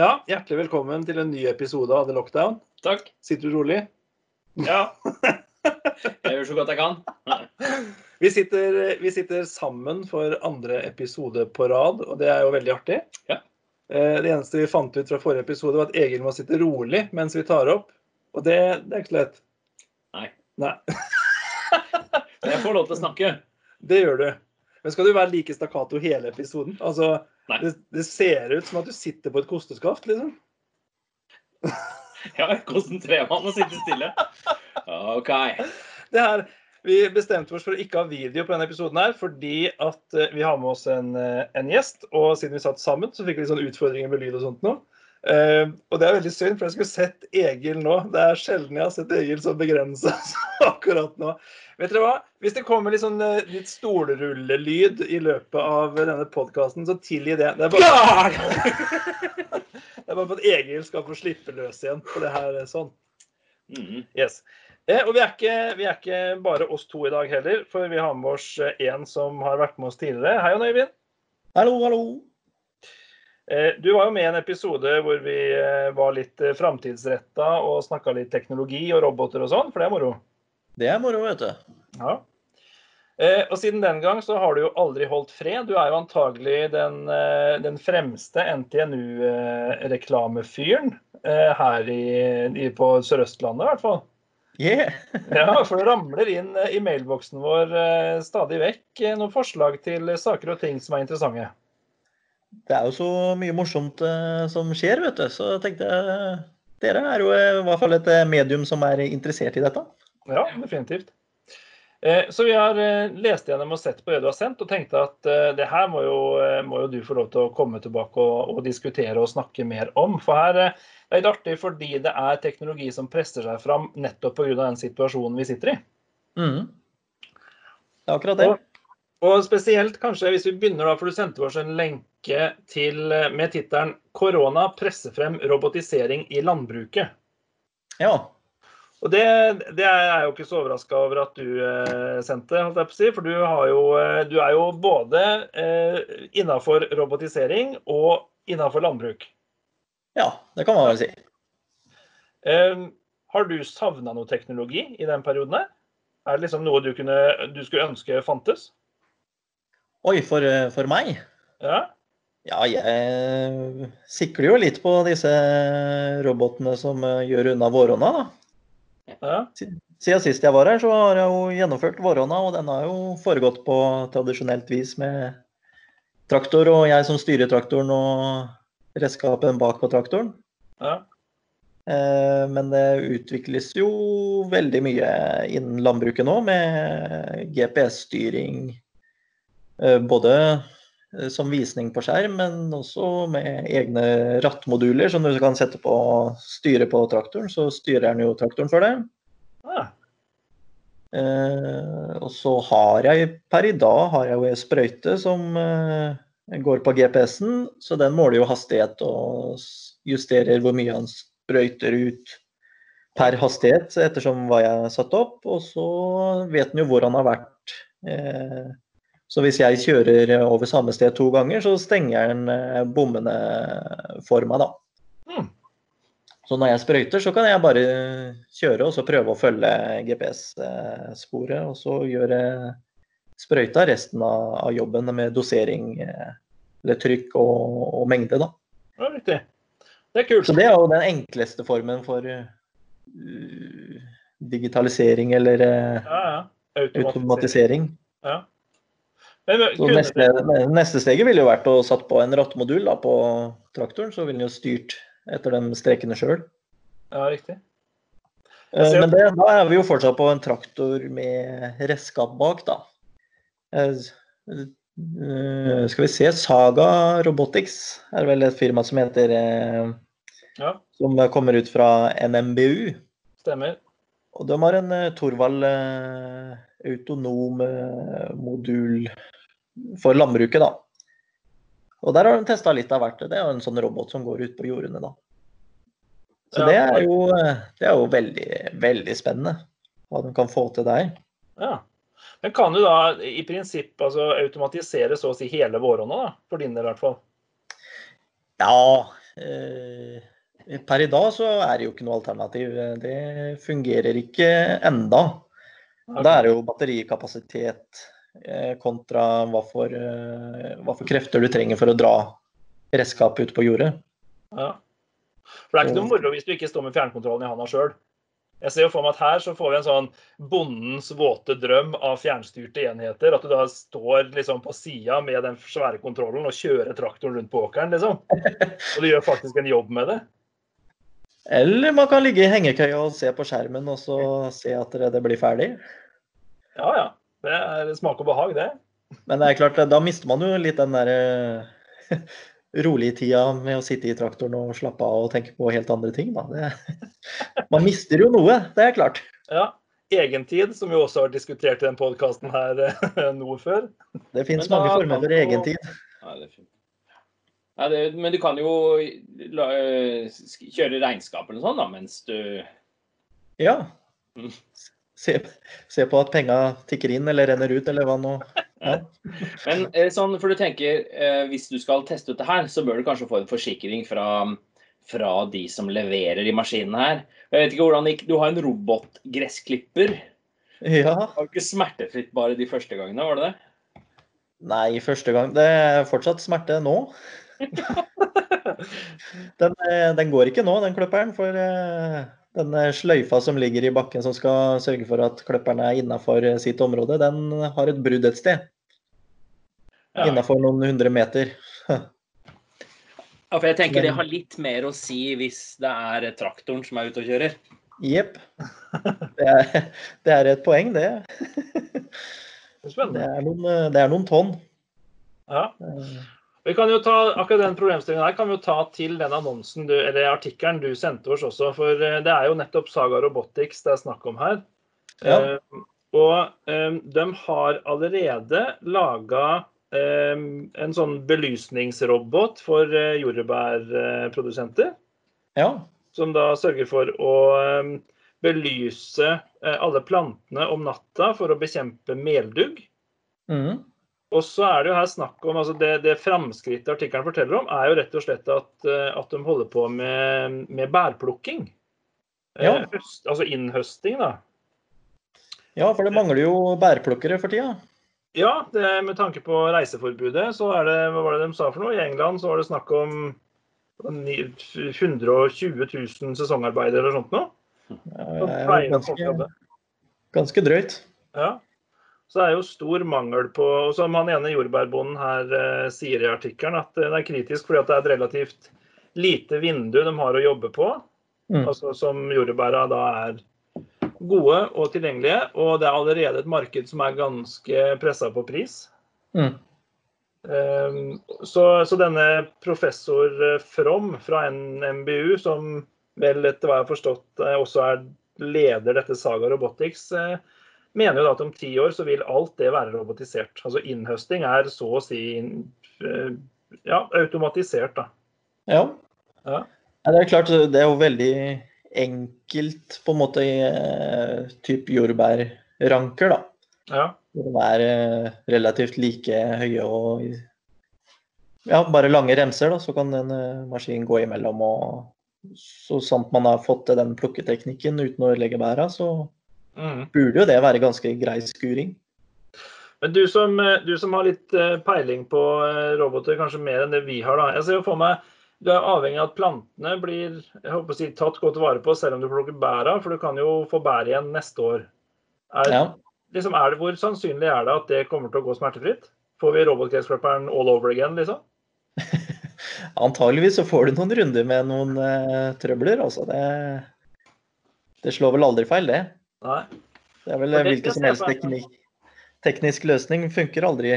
Ja, hjertelig velkommen til en ny episode av The Lockdown. Takk. Sitter du rolig? Ja. Jeg gjør så godt jeg kan. Vi sitter, vi sitter sammen for andre episode på rad, og det er jo veldig artig. Ja. Eh, Det eneste vi fant ut fra forrige episode, var at Egil må sitte rolig mens vi tar opp. Og det, det er ikke så lett. Nei. Nei, Jeg får lov til å snakke. det gjør du. Men skal du være like stakkato hele episoden? Altså. Det, det ser ut som at du sitter på et kosteskaft, liksom. Ja, jeg konsentrerer meg om å sitte stille. OK. Det her, vi bestemte oss for å ikke ha video på denne episoden her, fordi at eh, vi har med oss en, eh, en gjest. Og siden vi satt sammen, så fikk vi sånn utfordringer med lyd og sånt nå. Eh, og det er veldig synd, for jeg skulle sett Egil nå. Det er sjelden jeg har sett Egil så begrensa som akkurat nå. Vet dere hva? Hvis det kommer litt sånn eh, litt stolrullelyd i løpet av denne podkasten, så tilgi det. Det er bare, det er bare for at Egil skal få slippe løs igjen på det her sånn. Mhm. Yes. Eh, og vi er, ikke, vi er ikke bare oss to i dag heller, for vi har med oss eh, en som har vært med oss tidligere. Hei, Jon Øyvind. Hallo, hallo. Eh, du var jo med i en episode hvor vi eh, var litt eh, framtidsretta og snakka litt teknologi og roboter og sånn, for det er moro. Det er moro, vet du. Ja. Og siden den gang så har du jo aldri holdt fred. Du er jo antagelig den, den fremste NTNU-reklamefyren her i, i, på Sør-Østlandet, i hvert fall. Yeah. Ja, for det ramler inn i mailboksen vår stadig vekk noen forslag til saker og ting som er interessante. Det er jo så mye morsomt eh, som skjer, vet du. Så jeg tenkte eh, dere er jo eh, i hvert fall et medium som er interessert i dette. Ja, definitivt. Så vi har lest gjennom og sett på det du har sendt, og tenkte at det her må jo, må jo du få lov til å komme tilbake og, og diskutere og snakke mer om. For her det er litt artig fordi det er teknologi som presser seg fram nettopp pga. den situasjonen vi sitter i. Mm. Det er akkurat det. Og spesielt kanskje hvis vi begynner da, for du sendte oss en lenke til, eh, med tittelen 'Korona presser frem robotisering i landbruket'. Ja. Og det, det er jeg jo ikke så overraska over at du eh, sendte, holdt jeg på å si. For du, har jo, eh, du er jo både eh, innafor robotisering og innafor landbruk. ja, det kan man vel si. Eh, har du savna noe teknologi i den perioden her? Er det liksom noe du, kunne, du skulle ønske fantes? Oi, for, eh, for meg? Ja? Ja, jeg sikler jo litt på disse robotene som eh, gjør unna våronna, da. ja. Siden sist jeg var her, så har jeg jo gjennomført våronna, og den har jo foregått på tradisjonelt vis med traktor, og jeg som styrer traktoren og redskapen bak på traktoren. ja. Eh, Men det utvikles jo veldig mye innen landbruket nå, med GPS-styring. Eh, Både eh, som visning på skjerm, men også med egne rattmoduler som du kan sette på styre på traktoren. Så styrer den jo traktoren for deg. ja. Eh, og så har jeg per i dag har jeg jo ei sprøyte som eh, går på GPS-en, så den måler jo hastighet og justerer hvor mye han sprøyter ut per hastighet ettersom hva jeg har satt opp. Og så vet den jo hvor han har vært. Eh, så hvis jeg kjører over samme sted to ganger, så stenger den eh, bommene for meg, da. Mm. Så når jeg sprøyter, så kan jeg bare kjøre og så prøve å følge GPS-sporet, og så gjøre sprøyta resten av, av jobben med dosering, eh, eller trykk og, og mengde, da. ja riktig. Det er kult. Så det er jo den enkleste formen for uh, digitalisering eller uh, Ja, ja. Automatisering. automatisering. Ja. Men, kunne neste, neste steget ville jo vært å satt på en rattmodul da, på traktoren, så ville den jo styrt etter de strekene sjøl. Ja, riktig. Men det, da er vi jo fortsatt på en traktor med redskap bak, da. Eh, eh, Skal vi se, Saga Robotics er vel et firma som heter eh, Ja, Som kommer ut fra NMBU. stemmer. Og de har en eh, Torvald eh, autonom eh, modul for landbruket, da. Og der har de testa litt av hvert. Det er jo en sånn robot som går ut på jordene, da. Så det er jo, det er jo veldig, veldig spennende hva de kan få til der. Ja. Men kan du da i prinsipp altså, automatisere så å si hele våronna, da? For din del i hvert fall. Ja, eh, per i dag så er det jo ikke noe alternativ. Det fungerer ikke enda. Da er det jo batterikapasitet eh, kontra hva for, eh, hva for krefter du trenger for å dra redskapet ut på jordet. Ja. For det er ikke noe moro hvis du ikke står med fjernkontrollen i handa sjøl. Jeg ser jo for meg at her så får vi en sånn bondens våte drøm av fjernstyrte enheter. At du da står liksom på sida med den svære kontrollen og kjører traktoren rundt på åkeren, liksom. Og du gjør faktisk en jobb med det. Eller man kan ligge i hengekøya og se på skjermen og så se at det blir ferdig. Ja, ja. Det er smak og behag, det. Men det er klart, da mister man jo litt den der rolig rolige tida med å sitte i traktoren og slappe av og tenke på helt andre ting. Da. Det, man mister jo noe, det er klart. Ja. Egentid, som vi også har diskutert i den podkasten her eh, nå før. Det finnes mange former for egentid. Ja, det er fint. Ja, det, men du kan jo la, kjøre regnskap eller noe sånt da, mens du Ja. Mm. Se, se på at penga tikker inn eller renner ut, eller hva nå. Ja. Men eh, sånn, for du tenker, eh, hvis du skal teste ut det her, så bør du kanskje få en forsikring fra, fra de som leverer de maskinene her. Jeg vet ikke hvordan. Du har en robotgressklipper. ja. Det var ikke smertefritt bare de første gangene, var det det? Nei, første gang. Det er fortsatt smerte nå. Den, eh, den går ikke nå, den kløpperen. For eh, den eh, sløyfa som ligger i bakken som skal sørge for at kløpperen er innafor sitt område, den har et brudd et sted. Ja. Innafor noen hundre meter. Ja, for jeg tenker det har litt mer å si hvis det er traktoren som er ute og kjører. Jepp. Det, det er et poeng, det. Det er noen, det er noen tonn. Ja. Vi kan jo ta akkurat den problemstillingen her kan vi jo ta til den annonsen du, eller artikkelen du sendte oss også. For eh, det er jo nettopp Saga Robotics det er snakk om her. Ja. Eh, og eh, de har allerede laga eh, en sånn belysningsrobot for eh, jordbærprodusenter. Ja. Som da sørger for å belyse alle plantene om natta for å bekjempe meldugg. Mhm. Og så er det jo her snakk om, altså Det, det framskrittet artikkelen forteller om, er jo rett og slett at, eh, at de holder på med, med bærplukking. Eh, Ja. Høst, altså innhøsting, da. ja, for det mangler jo bærplukkere for tida. Ja, det, med tanke på reiseforbudet, så er det Hva var det de sa for noe? I England så var det snakk om 120 000 sesongarbeidere eller sånt noe. Få ganske, ganske drøyt. Ja. Så det er jo stor mangel på Som han ene jordbærbonden her eh, sier i artikkelen, at eh, det er kritisk fordi at det er et relativt lite vindu de har å jobbe på. Mm. Altså Som jordbæra da er gode og tilgjengelige. Og det er allerede et marked som er ganske pressa på pris. Mm. Ehm, Så, så denne professor eh, From fra NMBU, som vel etter hva jeg har forstått også er leder dette Saga Robotics, eh, mener jo da at om ti år så vil alt det være robotisert. Altså innhøsting er så å si eh, ja, automatisert, da. Ja. Ja. Ja, Det er klart, det er jo veldig enkelt på en måte i eh, typ jordbærranker, da. Ja. De er eh, relativt like høye og ja, bare lange remser, da, så kan en maskinen gå imellom. og Så sant man har fått til den plukketeknikken uten å legge bæra, så Mhm. burde jo det være ganske grei skuring. Men du som, eh, du som har litt eh, peiling på eh, roboter, kanskje mer enn det vi har, da. Jeg ser jo for meg du er avhengig av at plantene blir jeg håper å si, tatt godt vare på selv om du plukker bæra, for du kan jo få bær igjen neste år. Er, Ja. liksom, er det, hvor sannsynlig er det at det kommer til å gå smertefritt? Får vi robotgressklipperen all over again, liksom? Antageligvis så får du noen runder med noen uh, trøbler. Altså. Det, det slår vel aldri feil, det. Nei. Det er vel det hvilken som helst teknikk. Teknisk løsning funker aldri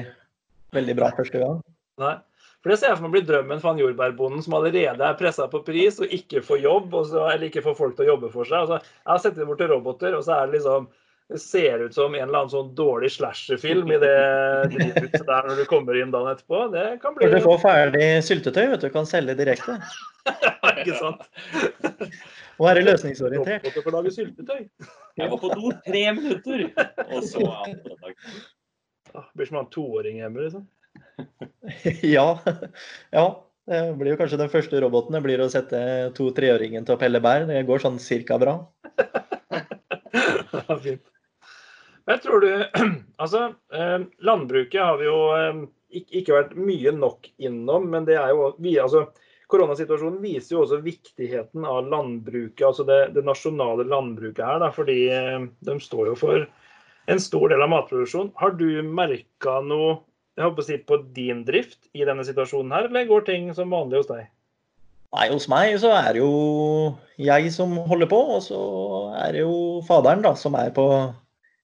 veldig bra første gang. Nei. For det ser jeg for meg blir drømmen for han jordbærbonden som allerede er pressa på pris og ikke får jobb, så, eller ikke får folk til å jobbe for seg. Altså, jeg sett det bort til roboter, og så er det liksom det ser ut som en eller annen sånn dårlig slasherfilm i det drivhuset der når du kommer inn dagen etterpå. Det kan bli du får ferdig syltetøy, vet du, kan selge direkte. ikke sant? Og være løsningsorientert. Roboter får lage syltetøy. Jeg var på do tre minutter, og så alt ødelagt. Ah, Blir som en toåring hjemme, liksom. Ja. ja. Det blir jo kanskje den første roboten. Det blir å sette to-treåringen til å pelle bær. Det går sånn cirka bra. Ja, Fint. Men tror du Altså, eh, landbruket har vi jo eh, ikke vært mye nok innom, men det er jo vi, altså, Koronasituasjonen viser jo også viktigheten av landbruket, altså det, det nasjonale landbruket her. Da, fordi eh, de står jo for en stor del av matproduksjonen. Har du merka noe jeg håper å si, på din drift i denne situasjonen her, eller går ting som vanlig hos deg? Nei, hos meg så er det jo jeg som holder på, og så er det jo faderen da, som er på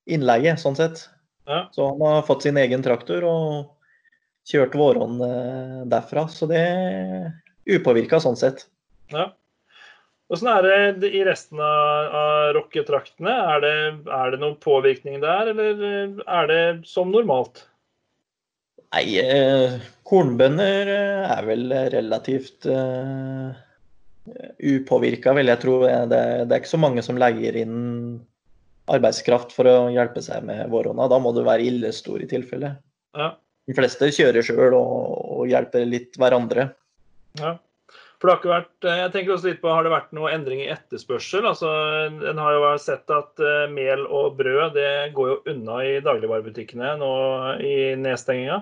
innleie, sånn sett. Ja. Så han har fått sin egen traktor og kjørt våronna eh, derfra. Så det upåvirka sånn sett. Ja. Åssen er det i resten av, av rocketraktene? Er det, er det noen påvirkning der, eller eh, er det som normalt? Nei, eh, kornbønder eh, er vel relativt eh, upåvirka, vil jeg tro. Det, det er ikke så mange som leier inn arbeidskraft for å hjelpe seg med våronna. Da må du være ille stor i tilfelle. Ja. De fleste kjører sjøl og, og hjelper litt hverandre. Ja. For det har ikke vært, eh, jeg tenker også litt på, Har det vært noe endring i etterspørsel? Altså, En har jo sett at eh, mel og brød det går jo unna i dagligvarebutikkene nå i nedstenginga.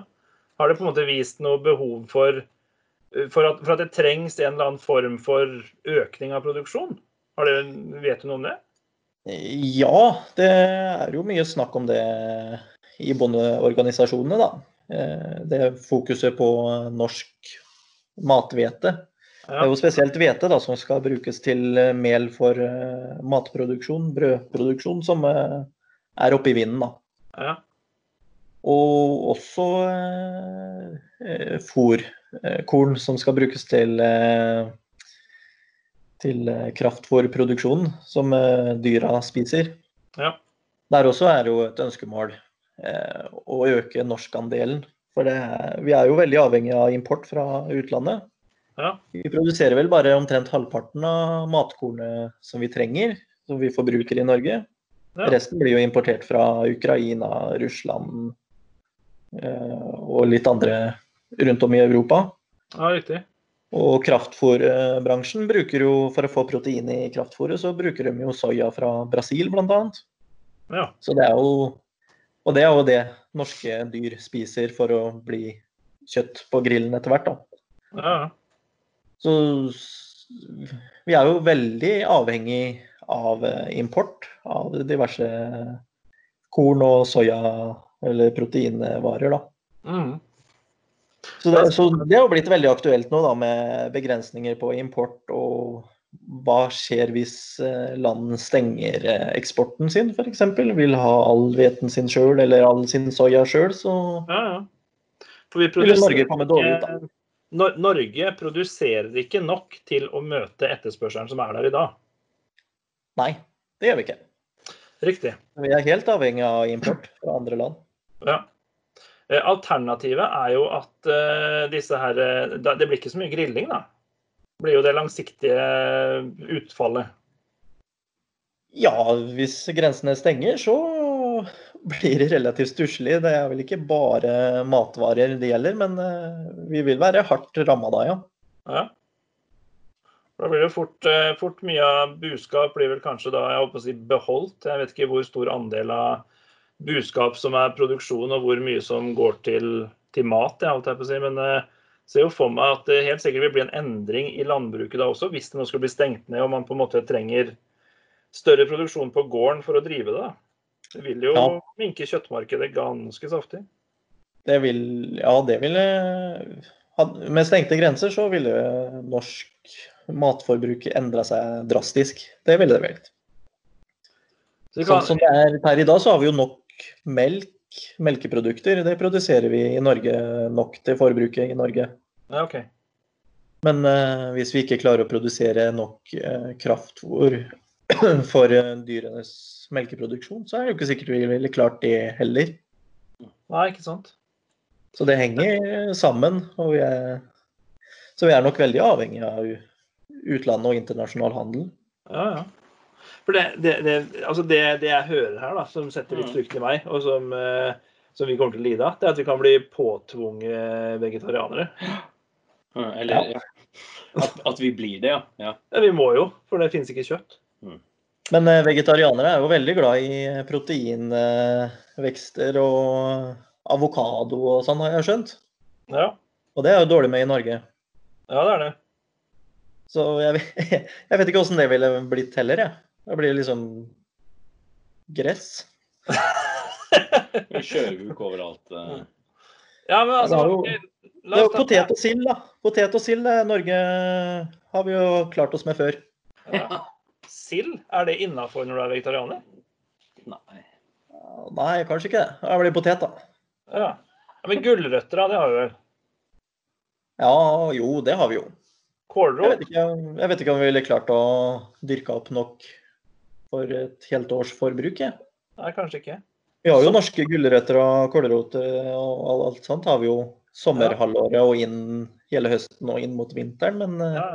Har det på en måte vist noe behov for, for, at, for at det trengs en eller annen form for økning av produksjon? Det, vet du noe om det? Ja, det er jo mye snakk om det i bondeorganisasjonene, da. Eh, Det fokuset på norsk mathvete. Det er jo spesielt hvete da, som skal brukes til eh, mel for uh, matproduksjon, brødproduksjon, som uh, er oppe i vinden. da. Ja. Og også eh, fôrkorn som skal brukes til, til kraftfôrproduksjon, som dyra spiser. Ja. Der også er jo et ønskemål å øke norskandelen. For det, vi er jo veldig avhengig av import fra utlandet. Ja. Vi produserer vel bare omtrent halvparten av matkornet som vi trenger, som vi forbruker i Norge. Ja. Resten blir jo importert fra Ukraina, Russland eh, og litt andre rundt om i Europa. ja, riktig. Og kraftfôrbransjen bruker jo, for å få protein i kraftfôret, så bruker de jo soya fra Brasil bl.a. Ja. Så det er jo Og det er jo det norske dyr spiser for å bli kjøtt på grillen etter hvert, da. ja. Så vi er jo veldig avhengig av eh, import av diverse korn og soya eller proteinvarer, da. Mm. Så det, så det er jo blitt veldig aktuelt nå da med begrensninger på import. Og hva skjer hvis eh, land stenger eh, eksporten sin f.eks.? Vil ha all hveten sin sjøl eller all sin soya sjøl, så ja, ja. Vil Norge komme dårlig ut. da. det. Norge produserer ikke nok til å møte etterspørselen som er der i dag. Nei, det gjør vi ikke. Riktig. Vi er helt avhengig av import fra andre land. Ja. Eh, Alternativet er jo at disse her Det blir ikke så mye grilling, da. Blir jo det langsiktige utfallet. Ja, hvis grensene stenger, så blir det relativt stusslig. Det er vel ikke bare matvarer det gjelder, men eh, vi vil være hardt ramma da, ja. Ja. Da blir det fort, eh, fort mye av buskap blir vel kanskje da jeg håper å si beholdt. Jeg vet ikke hvor stor andel av buskap som er produksjon, og hvor mye som går til, til mat. Jeg holdt jeg på å si. Men jeg ser jo for meg at det helt sikkert vil bli en endring i landbruket da også, hvis det nå skulle bli stengt ned og man på en måte trenger større produksjon på gården for å drive det. Det vil jo Ja. minke kjøttmarkedet ganske saftig. Det vil Ja, det ville Med stengte grenser så ville norsk matforbruk endra seg drastisk. Det ville det vel. Så Sånn som det er per i dag, så har vi jo nok melk, melkeprodukter. Det produserer vi i Norge nok til forbruket i Norge. ja, OK. Men uh, hvis vi ikke klarer å produsere nok uh, kraftfôr for uh, dyrenes melkeproduksjon, så er det jo ikke sikkert vi ville klart det heller. Nei, ikke sant. Så det henger sammen. Og vi er, så vi er nok veldig avhengig av utlandet og internasjonal handel. Ja, ja. For det, det, det, altså det, det jeg hører her, da, som setter litt Mm. frykt i meg, og som, eh, som vi kommer til å lide av, det er at vi kan bli påtvunget vegetarianere. Eller ja. At, at vi blir det, ja. ja. Ja, vi må jo, for det finnes ikke kjøtt. Men eh, vegetarianere er jo veldig glad i proteinvekster og avokado og sånn, har jeg skjønt. Ja, Og det er jo dårlig med i Norge. ja det er det. Så jeg, jeg vet ikke åssen det ville blitt heller, jeg. Det blir liksom gress. Sjøhuk overalt. eh. Ja, men altså det er jo- ok, Det er jo potet og sild, da. Potet og sild eh, Norge har vi jo klart oss med før. Ja. Sild, er det innafor når du er vegetarianer? Nei. Nei, kanskje ikke det. Det blir potet, da. Ja. ja men gulrøtter, da, det har vi vel? Ja, jo, det har vi jo. Kålrot? Jeg, jeg vet ikke om vi ville klart å dyrke opp nok for et helt års forbruk. Ja. Nei, kanskje ikke. Vi har jo norske gulrøtter og kålrot eh, og alt sånt. har vi jo sommerhalvåret og inn hele høsten og inn mot vinteren. Men eh, Ja.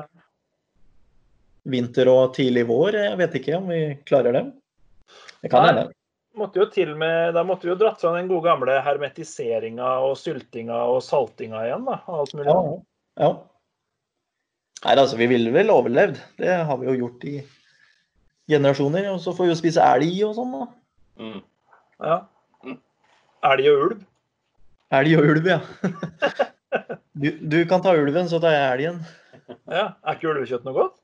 vinter og tidlig vår, jeg vet ikke om vi klarer det. Det kan hende. Måtte jo til med, da måtte vi jo dratt fram den gode gamle hermetiseringa og syltinga og saltinga igjen. da, alt mulig. Ja. ja. Nei, altså, vi ville vel overlevd. Det har vi jo gjort i generasjoner. Og så får vi jo spise elg og sånn, da. Mm. Ja. Elg og ulv. Elg og ulv, ja. Du, du kan ta ulven, så tar jeg elgen. Ja. Er ikke ulvekjøtt noe godt?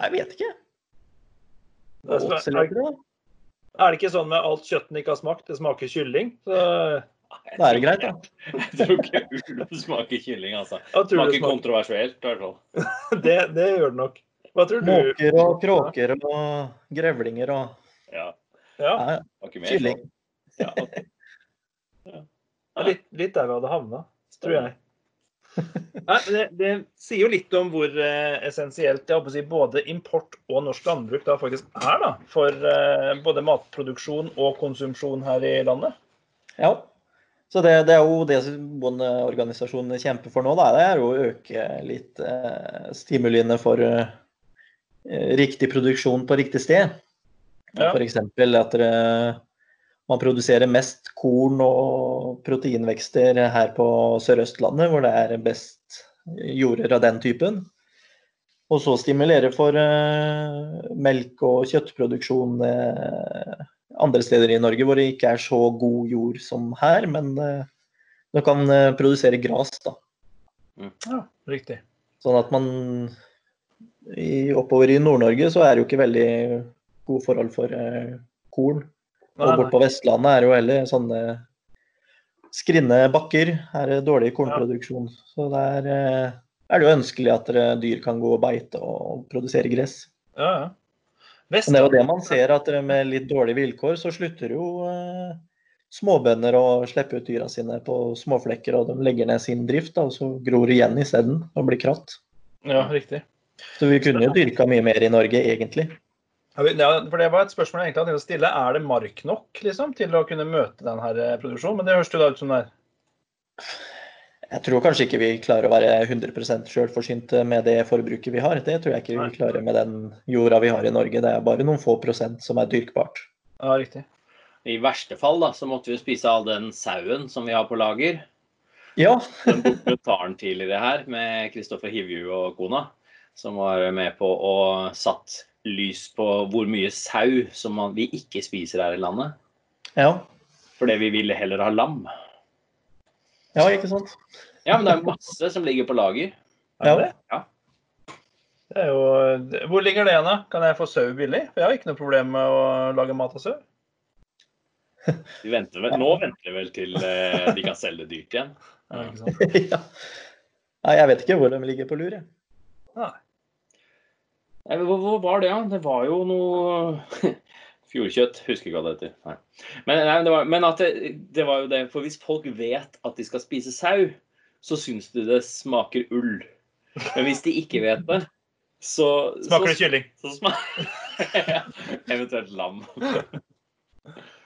Jeg vet ikke. Det er, Åtsel, er, det, er det ikke sånn med alt kjøttet ikke har smakt, det smaker kylling? Så Da er det greit, da. Jeg tror ikke ulv smaker kylling, altså. Smaker det, smaker. kontroversielt, i hvert fall. Det, det gjør det nok. Hva tror du? Måker og kråker og grevlinger og Ja. Ja, ja, kylling. Ja, er litt, litt der vi hadde havna, tror jeg. Nei, det, det sier jo litt om hvor eh, essensielt jeg håper å si, både import og norsk landbruk da faktisk er da, for eh, både matproduksjon og konsumsjon her i landet. Ja. Så det, det er jo det bondeorganisasjonene kjemper for nå, da. Det er jo å øke litt eh, stimuliene for eh, riktig produksjon på riktig sted. Ja. F.eks. at det, man produserer mest korn og proteinvekster her på Sør-Østlandet, hvor det er best jorder av den typen. Og så stimulere for uh, melk- og kjøttproduksjon uh, andre steder i Norge hvor det ikke er så god jord som her, men uh, du kan eh, produsere gras, da. Ja, riktig. Sånn at man i, oppover i Nord-Norge så er det jo ikke veldig gode forhold for eh, korn. Nei, Og bort på Vestlandet er det jo heller sånne skrinne bakker. Her er det dårlig kornproduksjon. Så der eh, er det jo ønskelig at eh, dyr kan gå og beite og produsere gress. Ja, ja. Men det er jo det man ser, at eh, med litt dårlige vilkår så slutter jo eh, småbønder å slippe ut dyra sine på småflekker, og de legger ned sin drift, da, og så gror igjen isteden og blir kratt. Ja, riktig. Så vi kunne jo dyrka mye mer i Norge, egentlig. Ja, for Det var et spørsmål jeg egentlig hadde tenkt å stille. Er det mark nok liksom, til å kunne møte denne produksjonen? Men det høres jo da ut som det er. Jeg tror kanskje ikke vi klarer å være 100% selvforsynt med det forbruket vi har. Det tror jeg ikke vi klarer med den jorda vi har i Norge. Det er bare noen få prosent som er dyrkbart. Ja, riktig. I verste fall da, så måtte vi spise all den sauen som vi har på lager. Ja, Den dokumentaren tidligere her med Kristoffer Hivju og kona, som var med på å satt lys på hvor mye sau som man, vi ikke spiser her i landet. ja, Fordi vi ville heller ha lam. ja ikke sant? Ja, men det er masse som ligger på lager. Er Ja. det? Ja. Det er jo, hvor ligger det igjen, da? Kan jeg få sau billig? For jeg har ikke noe problem med å lage mat av sau. Vi venter vel, nå venter vi vel til eh, de kan selge dyrt igjen. Ja, ikke sant? ja. Jeg vet ikke hvor de ligger på lur. jeg. Nei. Hva, var det, da? Det var jo noe Fjordkjøtt. Husker ikke hva det heter. Nei. Men, nei, det var, men at det, det var jo det For hvis folk vet at de skal spise sau, så syns de det smaker ull. Men hvis de ikke vet det, så Smaker det kylling? så smaker Eventuelt lam.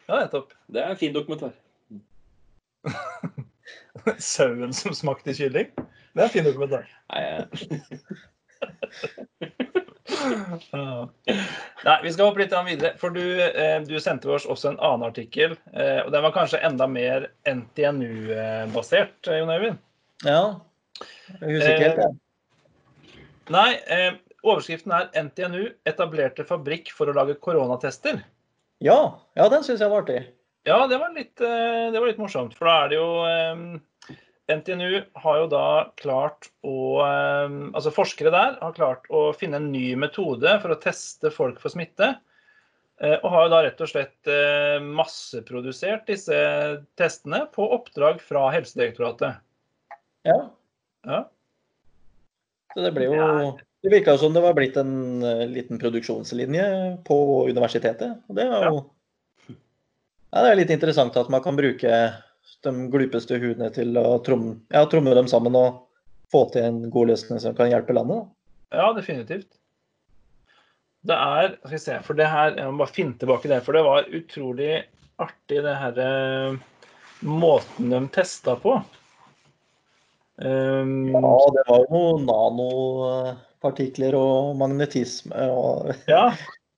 Ja, nettopp. Det er en fin dokumentar. Sauen som smakte kylling? Det er en fin dokumentar. Nei, Ja. Nei, vi skal hoppe litt videre. For du, eh, du sendte oss også en annen artikkel. Eh, og den var kanskje enda mer NTNU-basert, eh, Jon Øyvind? Ja, Jeg husker ikke helt, jeg. Nei, overskriften er 'NTNU etablerte fabrikk for å lage koronatester'. Ja, ja den syns jeg var artig. Ja, det var, litt, det var litt morsomt. For da er det jo NTNU har jo da klart å eh, Altså forskere der har klart å finne en ny metode for å teste folk for smitte. eh, Og har jo da rett og slett eh, masseprodusert disse testene på oppdrag fra Helsedirektoratet. Ja, Ja. så det ble jo Det virka som det var blitt en eh, liten produksjonslinje på universitetet. Og det er jo ja, det er litt interessant at man kan bruke de glupeste hodene til å tromme, ja, tromme dem sammen og få til en god løsning som kan hjelpe landet. Ja, definitivt. Det er Skal vi se, for det her Jeg må bare finne tilbake det, for det var utrolig artig, det her eh, måten de testa på. Um, Ja, det var jo nanopartikler og magnetisme og ja,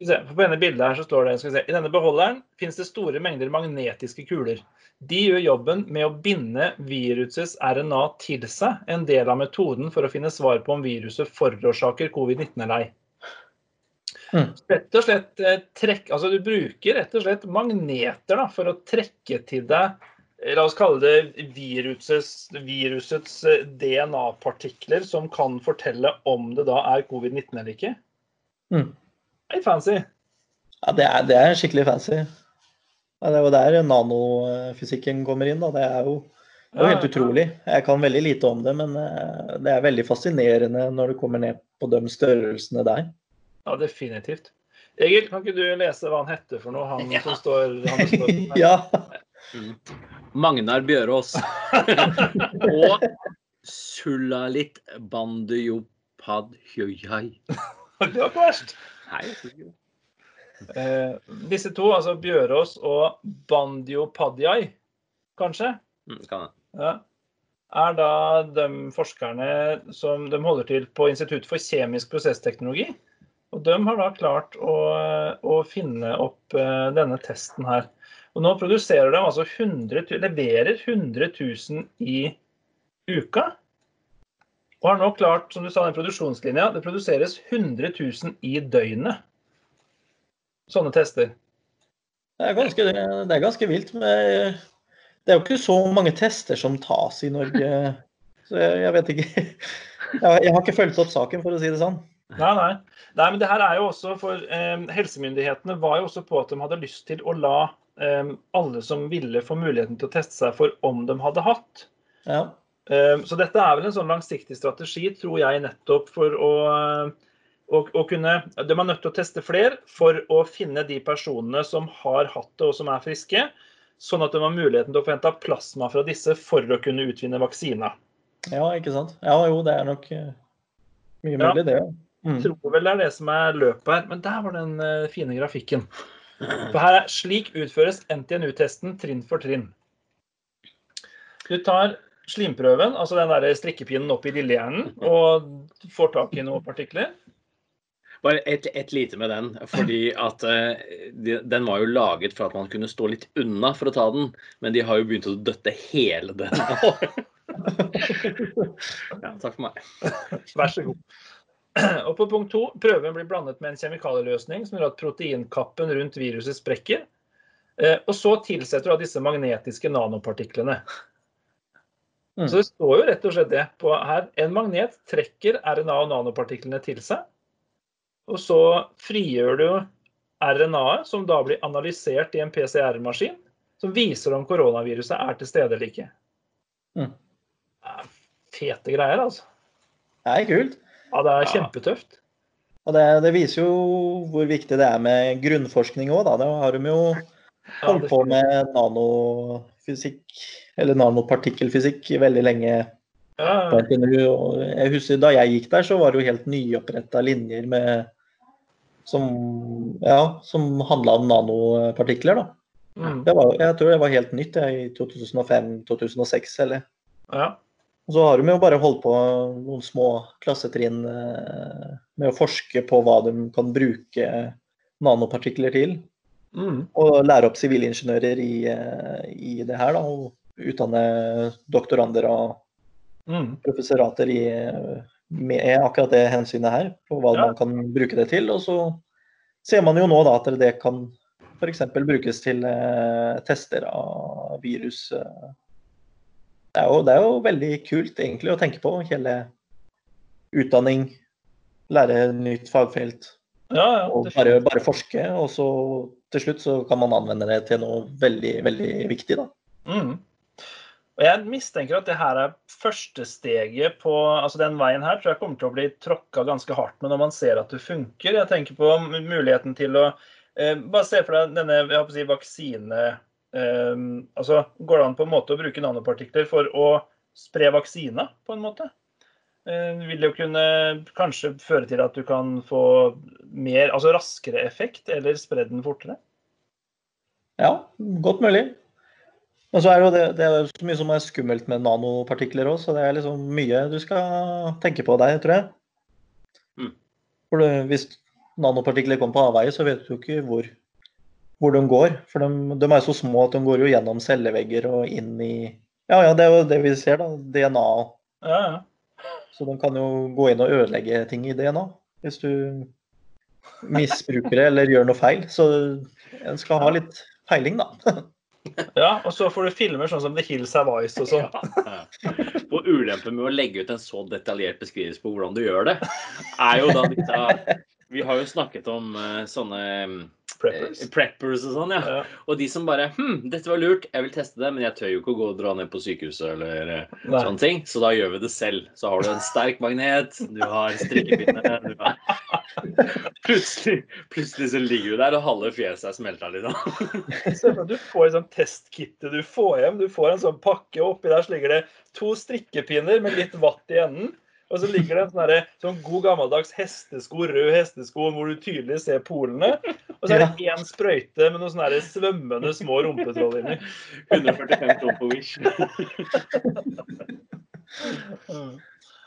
på denne bildet her så står det skal vi se, I denne beholderen finnes det store mengder magnetiske kuler. De gjør jobben med å binde virusets RNA til seg, en del av metoden for å finne svar på om viruset forårsaker covid-19 eller ei. Mm. Rett og slett eh, trekk, altså Du bruker rett og slett magneter da, for å trekke til deg eh, La oss kalle det virusets, virusets eh, DNA-partikler som kan fortelle om det da er covid-19 eller ikke. Mm. Litt fancy. Ja, det er, det er skikkelig fancy. Ja, det er jo der nanofysikken kommer inn. Da. Det er jo det er jo helt utrolig. Jeg kan veldig lite om det, men eh, det er veldig fascinerende når du kommer ned på de størrelsene der. Ja, definitivt. Egil, kan ikke du lese hva han heter for noe, han Ja. som står, han står? Ja. Magnar Bjørås. og Sulalit Bandejopadhyai. Det var ikke verst. Nei, jeg tror ikke det. Eh, disse to, altså Bjørås og Bandio Padjai, kanskje, Mm, kan ja, er da de forskerne som de holder til på Institutt for kjemisk prosessteknologi. Og de har da klart å, å finne opp eh, denne testen her. Og nå produserer de altså 100, leverer 100 000 i uka. Og har nå klart, som du sa, den produksjonslinja, det produseres 100 000 i døgnet. Sånne tester. Det er ganske, det er ganske vilt. Men det er jo ikke så mange tester som tas i Norge. Så jeg, jeg vet ikke. Jeg, har ikke fulgt opp saken, for å si det sånn. Nei, nei. nei men det her er jo også for eh, Helsemyndighetene var jo også på at de hadde lyst til å la eh, alle som ville få muligheten til å teste seg for om de hadde hatt. Ja. Eh, så dette er vel en sånn langsiktig strategi, tror jeg, nettopp for å, eh, å, og kunne De er nødt til å teste flere for å finne de personene som har hatt det og som er friske, sånn at de har muligheten til å få henta plasma fra disse for å kunne utvinne vaksiner. ja, ikke sant. Ja jo, det er nok mye mye Ja. mulig, det. Ja. Mm. tror vel det er det som er løpet her. Men der var den uh, fine grafikken. For her er slik utføres NTNU-testen trinn for trinn. Du tar slimprøven, altså den der strikkepinnen opp i lillehjernen, og får tak i noen partikler. Bare et, et lite med den. fordi at eh, de, Den var jo laget for at man kunne stå litt unna for å ta den, men de har jo begynt å døtte hele den. ja, takk for meg. Vær så god. Og på punkt to, prøven blir blandet med en kjemikalieløsning som gjør at proteinkappen rundt viruset sprekker. Eh, Og så tilsetter du disse magnetiske nanopartiklene. Mm. Så det står jo rett og slett det på her. En magnet trekker RNA og nanopartiklene til seg. Og så frigjør du RNA-et, som da blir analysert i en PCR-maskin, som viser om koronaviruset er til stede eller ikke. Mm. Fete greier, altså. Det er kult. Ja, det er kjempetøft. Og det, det viser jo hvor viktig det er med grunnforskning òg, da. Det har de jo holdt på med nanofysikk, eller nanopartikkelfysikk, veldig lenge jeg husker da jeg gikk der, så var det jo helt nyoppretta linjer med som, ja, som handla om nanopartikler, da. mm, Det var, jeg tror det var helt nytt jeg, i 2005-2006, eller ja. Og så har de jo bare holdt på noen små klassetrinn eh, med å forske på hva de kan bruke nanopartikler til. Mm, Og lære opp sivilingeniører i, eh, i det her, da. Og utdanne doktorander og Mm. professorater i, med akkurat det hensynet her, på hva Ja. man kan bruke det til. Og så ser man jo nå da at det kan f.eks. brukes til eh, tester av virus. eh. Det er, jo, det er jo veldig kult egentlig å tenke på. Hele utdanning, lære nytt fagfelt Ja, ja. og bare, bare forske. Og så til slutt så kan man anvende det til noe veldig, veldig viktig, da. Mm. Og jeg mistenker at det her er første steget på altså Den veien her tror jeg kommer til å bli tråkka ganske hardt med når man ser at det funker. Jeg tenker på muligheten til å eh, Bare se for deg denne jeg håper si, vaksine eh, altså Går det an på en måte å bruke nanopartikler for å spre vaksina, på en måte? Eh, vil det jo kunne kanskje føre til at du kan få mer, altså raskere effekt, eller spre den fortere? Ja, godt mulig. Men så er det jo det, det er så mye som er skummelt med nanopartikler òg, så det er liksom mye du skal tenke på deg, tror jeg. Mm. For du, hvis nanopartikler kommer på avveie, så vet du ikke hvor, hvor de går. For de, de er så små at de går jo gjennom cellevegger og inn i Ja, ja, det er jo det vi ser, da. DNA. Ja, ja. Så de kan jo gå inn og ødelegge ting i DNA hvis du misbruker det eller gjør noe feil. Så en skal ha litt peiling, da. ja, og så får du filmer sånn som The Hills Have Eyes og sånn. Ja. Og ulempen med å legge ut en så detaljert beskrivelse på hvordan du gjør det, er jo da disse Vi har jo snakket om eh, sånne Preppers. eh, preppers og sånn, ja. Ja. Og de som bare Hm, dette var lurt, jeg vil teste det, men jeg tør jo ikke å gå og dra ned på sykehuset eller eh, Nei. sånne ting. Så da gjør vi det selv. Så har du en sterk magnet, du har strikkepinne du har... Plutselig, plutselig så ligger du der, og halve fjeset er smelta litt av. Du får et sånt testkittet du får hjem. Du får en sånn pakke, og oppi der så ligger det to strikkepinner med litt vatt i enden. Og så ligger det en sånn, sånn god gammeldags hestesko, rød hestesko hvor du tydelig ser polene. Og så er det én sprøyte med noen sånne svømmende små rumpetroll inni. 145 kroner på Wish.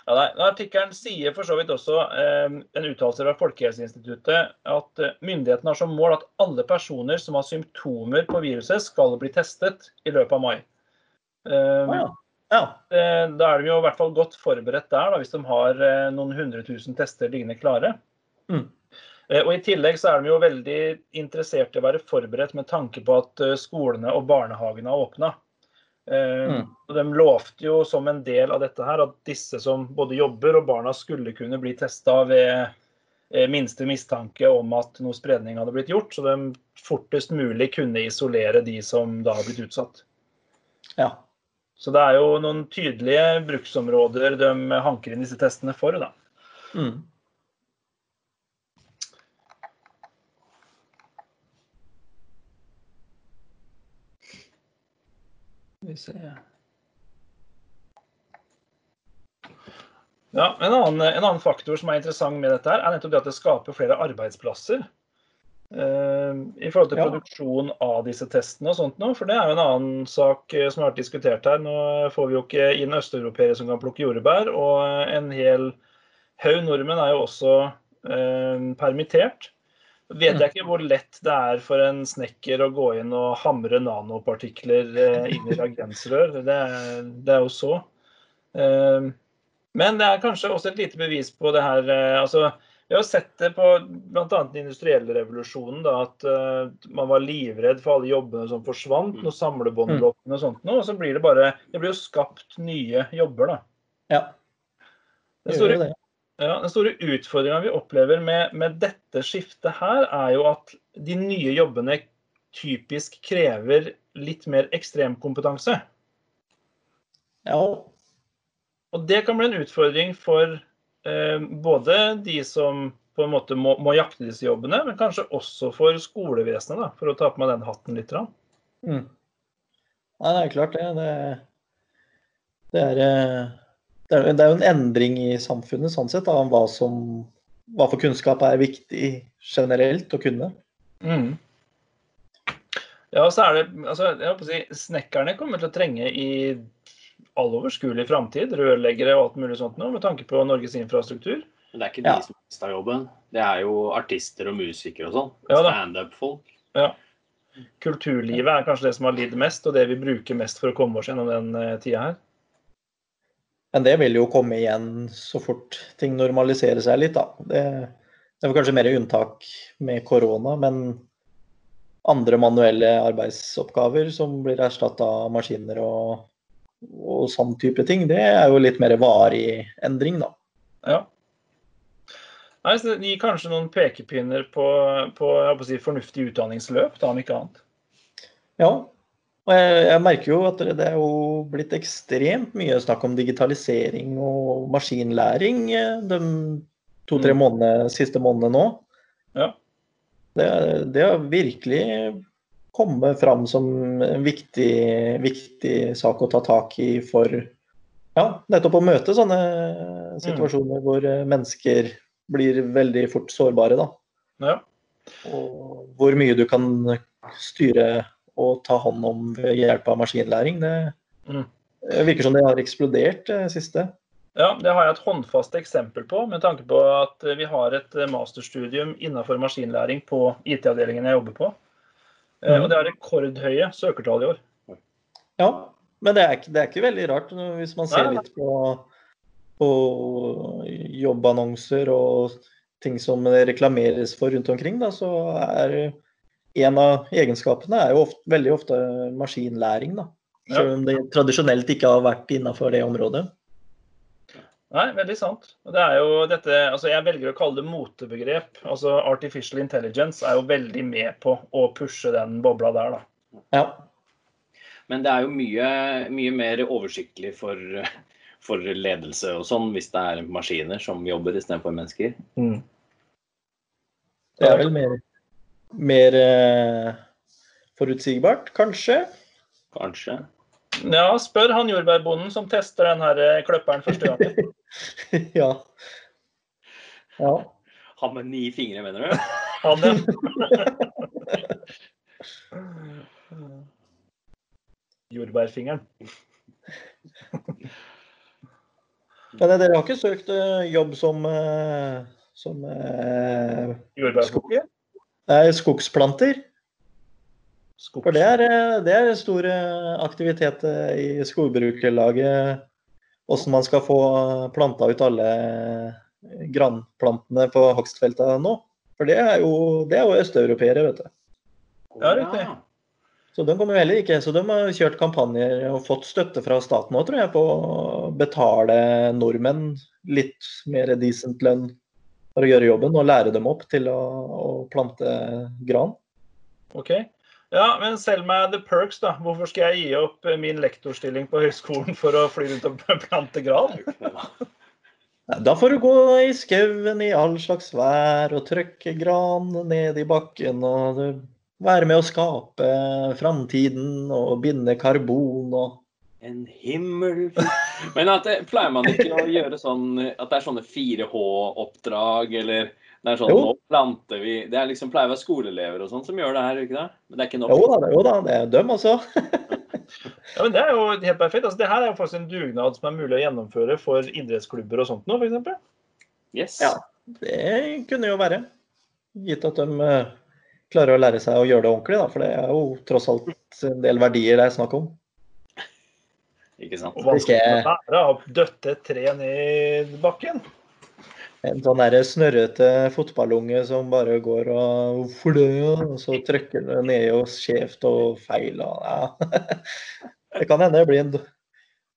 Ja, nei, Artikkelen sier for så vidt også eh, en uttalelse fra Folkehelseinstituttet at eh, myndighetene har som mål at alle personer som har symptomer på viruset, skal bli testet i løpet av mai. Eh, ah, ja. Ja. eh, Da er de jo i hvert fall godt forberedt der, da, hvis de har eh, noen hundre tusen tester liggende klare. Mm. Eh, Og I tillegg så er de jo veldig interessert i å være forberedt med tanke på at skolene og barnehagene har åpna. Mm. De lovte jo som en del av dette her at disse som både jobber og barna skulle kunne bli testa ved minste mistanke om at noe spredning hadde blitt gjort, så de fortest mulig kunne isolere de som da har blitt utsatt. ja. Så det er jo noen tydelige bruksområder de hanker inn disse testene for. da. Mm. Vi. Ja, en annen, en annen faktor som er interessant med dette, her, er nettopp det at det skaper flere arbeidsplasser. Eh, I forhold til produksjon av disse testene og sånt nå. For det er jo en annen sak eh, som har vært diskutert her. Nå får vi jo ikke inn østeuropeere som kan plukke jordbær. Og en hel haug nordmenn er jo også eh, permittert. Vet jeg ikke hvor lett det er for en snekker å gå inn og hamre nanopartikler eh, inn i reagensrør. Det, det er jo så. Eh, Men det er kanskje også et lite bevis på det her eh, altså, Vi har sett det på bl.a. den industrielle revolusjonen, da, at uh, man var livredd for alle jobbene som forsvant, når samlebånd ble og sånt noe. Og så blir det bare Det blir jo skapt nye jobber, da. ja. Den Gjør jo det. ja, Den store utfordringa vi opplever med, med dette skiftet her, er jo at de nye jobbene typisk krever litt mer ekstremkompetanse. Ja. Og det kan bli en utfordring for både de som på en måte må, må jakte disse jobbene, men kanskje også for skolevesenet, da, for å ta på meg den hatten litt. Da. Mm. Nei, det er klart det. Det, det, er, eh, det, er, det er jo en endring i samfunnet sånn sett, av hva, som, hva for kunnskap er viktig generelt å kunne. Mm. Ja, og så er det altså, jeg håper å si, Snekkerne kommer til å trenge i all overskuelig framtid rørleggere og alt mulig sånt nå, med tanke på Norges infrastruktur. Men det er ikke Ja. de som mista jobben. Det er jo artister og musikere og sånn. Ja. Standup-folk. Kulturlivet er kanskje det som har lidd mest, og det vi bruker mest for å komme oss gjennom den eh, tida her. Men det vil jo komme igjen så fort ting normaliserer seg litt, da. Det, det er kanskje mer unntak med korona, men andre manuelle arbeidsoppgaver som blir erstatta av maskiner og, og sånn type ting, det er jo litt mer varig endring, da. Ja. Nei, så Det gir kanskje noen pekepinner på, på si, fornuftig utdanningsløp, da om ikke annet. Ja, og jeg, jeg, merker jo at det er jo blitt ekstremt mye snakk om digitalisering og maskinlæring eh, de to-tre mm. månedene, siste månedene nå. Ja. Det, det, har virkelig kommet fram som en viktig, viktig, sak å ta tak i for ja, nettopp å møte sånne situasjoner mm. hvor mennesker blir veldig fort sårbare. Da. Ja. Og hvor mye du kan styre og ta hånd om ved hjelp av maskinlæring. Det mm. virker som det har eksplodert det siste. Ja, det har jeg et håndfast eksempel på, med tanke på at vi har et masterstudium innenfor maskinlæring på IT-avdelingen jeg jobber på. Eh, mm. Og det er rekordhøye søkertall i år. Ja, men det er, det er ikke veldig rart hvis man ser litt på, på jobbannonser og ting som reklameres for rundt omkring, da, så er en av egenskapene er jo ofte, veldig ofte maskinlæring, da. Selv om det tradisjonelt ikke har vært innafor det området. Nei, veldig sant. Det er jo dette, altså Jeg velger å kalle det motebegrep. Altså Artificial intelligence er jo veldig med på å pushe den bobla der, da. Ja. Men det er jo mye, mye mer oversiktlig for, for, ledelse og sånn, hvis det er maskiner som jobber istedenfor mennesker. Mm. Det er vel mer mer eh, forutsigbart, kanskje? Kanskje. Ja, spør han jordbærbonden som tester den her eh, kløpperen første gangen. ja. ja. Han med ni fingre, mener du? han, ja. Jordbærfingeren. Men dere har ikke søkt uh, jobb som, uh, som eh, Jordbærbukke? Nei, skogsplanter. Skogs. For det er, eh, det er stor eh, aktivitet eh, i skogbrukerlaget. Hvordan man skal få planta ut alle granplantene på hogstfelta nå. For det er jo, det er jo østeuropeere, vet du. Ja, riktig. Så de kommer heller ikke. Så de har kjørt kampanjer og fått støtte fra staten òg, tror jeg, på å betale nordmenn litt mer decent lønn for å gjøre jobben og lære dem opp til å, å plante gran. Ok. Ja, men selg meg the perks, da. Hvorfor skal jeg gi opp min lektorstilling på høyskolen for å fly rundt og plante gran? Da får du gå i skauen i all slags vær og trykke gran ned i bakken. og være med å skape framtiden og binde karbon og en himmel Men at, pleier man ikke å gjøre sånn at det er sånne 4H-oppdrag, eller det er sånn jo. nå planter vi Det er liksom pleier å være skoleelever og sånn som gjør det her, ikke det? Men det er ikke nok? Jo da, jo da det er dem altså. ja, men Det er jo helt perfekt. Altså, det her er jo faktisk en dugnad som er mulig å gjennomføre for idrettsklubber og sånt nå, f.eks. Yes. Ja, det kunne jo være. Gitt at de uh, klarer å lære seg å gjøre det ordentlig, da. For det er jo tross alt en del verdier det er snakk om. Ikke sant? Og vanskelig å lære å døtte et tre ned i bakken. En sånn snørrete fotballunge som bare går og Hvorfor det? Og så trykker det ned og skjevt og feil. Og, ja. Det kan hende det blir en,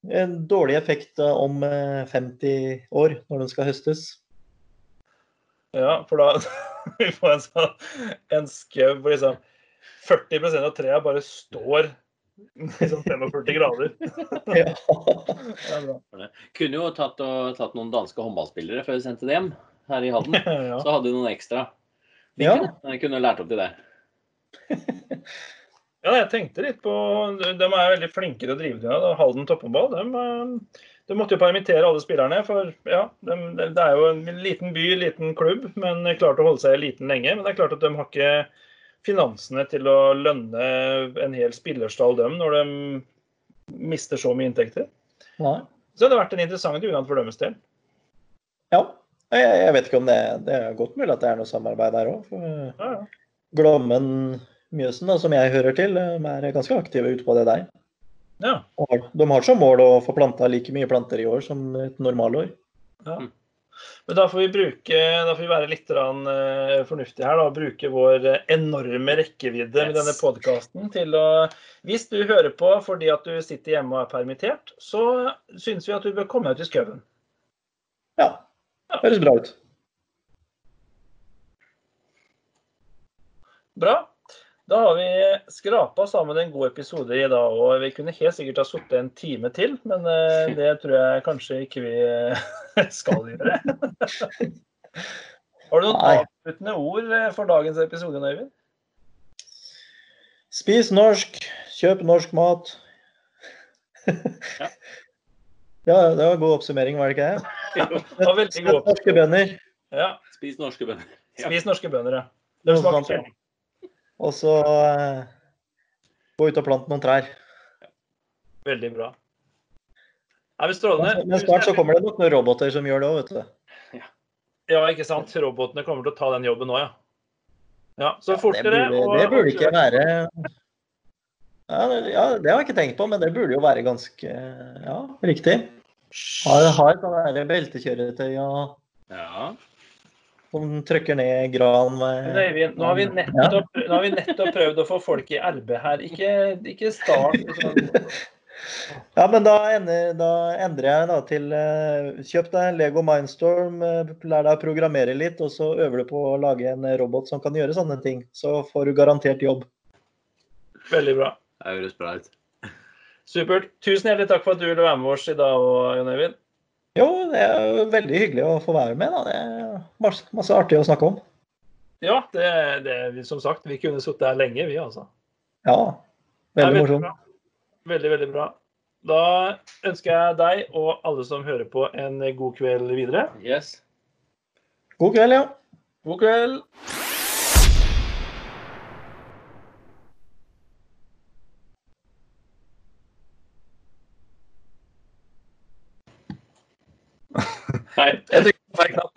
en dårlig effekt om 50 eh, år, når den skal høstes. Ja, for da vi får en sånn en skau hvor liksom 40% av trærne bare står Liksom 45 grader. ja. Kunne jo tatt, og, tatt, noen danske håndballspillere før vi sendte dem her i Halden. ja. Så hadde du noen ekstra. Ja. kunne, kunne lært opp til det. ja, jeg tenkte litt på De er veldig flinke til å drive det. Halden topphåndball. De, eh, de, måtte jo permittere alle spillerne. For ja, de, det er jo en liten by, liten klubb, men klarte å holde seg liten lenge. Men det er klart at de har ikke finansene til å lønne en hel spillerstall dem når de mister så mye inntekter. Nei. Så det har vært en interessant dugnad for deres del. Ja. Jeg, jeg, vet ikke om det, det er godt mulig at det er noe samarbeid der òg. Ja, ja. Glommen Mjøsen, da, som jeg hører til, er ganske aktive ute på det der. Ja. Og De har som mål å få planta like mye planter i år som et normalår. ja. Men da får vi bruke, da får vi være litt rann, uh, fornuftige her da, og bruke vår eh, enorme rekkevidde med denne podkasten til å Hvis du hører på fordi at du sitter hjemme og er permittert, så syns vi at du bør komme ut i skauen. Ja, høres bra ut. Bra. Da har vi skrapa sammen en god episode i dag, og vi kunne helt sikkert ha sittet en time til, men eh, det tror jeg kanskje ikke vi eh, skal gjøre. Har du noen avsluttende ord eh, for dagens episode, Øyvind? Spis norsk, kjøp norsk mat. Ja. ja, det var en god oppsummering, var det ikke det? Det var veldig god Spis norske bønner. Ja, Spis norske bønner. Ja. spis norske bønder, ja. De Noe smaker sånt. kjempe. Og så eh, gå ut og plante noen trær. Veldig bra. Er men strålende. Men snart så kommer det nok noen roboter som gjør det òg, vet du. Ja, ikke sant. Robotene kommer til å ta den jobben òg, ja. Ja, så Ja, det, burde, det burde ikke være ja, det- ja, det har jeg ikke tenkt på, men det burde jo være ganske ja, riktig. Har, har et beltekjøretøy og, Ja. Som trykker ned gran Men med Øyvind, nå har, vi nettopp, nå har vi nettopp prøvd å få folk i arbeid her. Ikke, ikke start liksom. Ja, men da, ender, da endrer jeg da til eh, Kjøp deg Lego Mindstorm, eh, lær deg å programmere litt, og så øver du på å lage en robot som kan gjøre sånne ting. Så får du garantert jobb. Veldig bra. Det høres bra ut. Supert. Tusen hjertelig takk for at du ville være med oss i dag, Jon Øyvind. Jo, det er jo veldig hyggelig å få være med. da. Det er masse, masse artig å snakke om. Ja, det, det, som sagt, vi kunne sittet her lenge, vi, altså. Ja, veldig morsomt. Veldig, veldig bra. Da ønsker jeg deg og alle som hører på, en god kveld videre. Yes. God kveld, ja. God kveld. I, I think it might help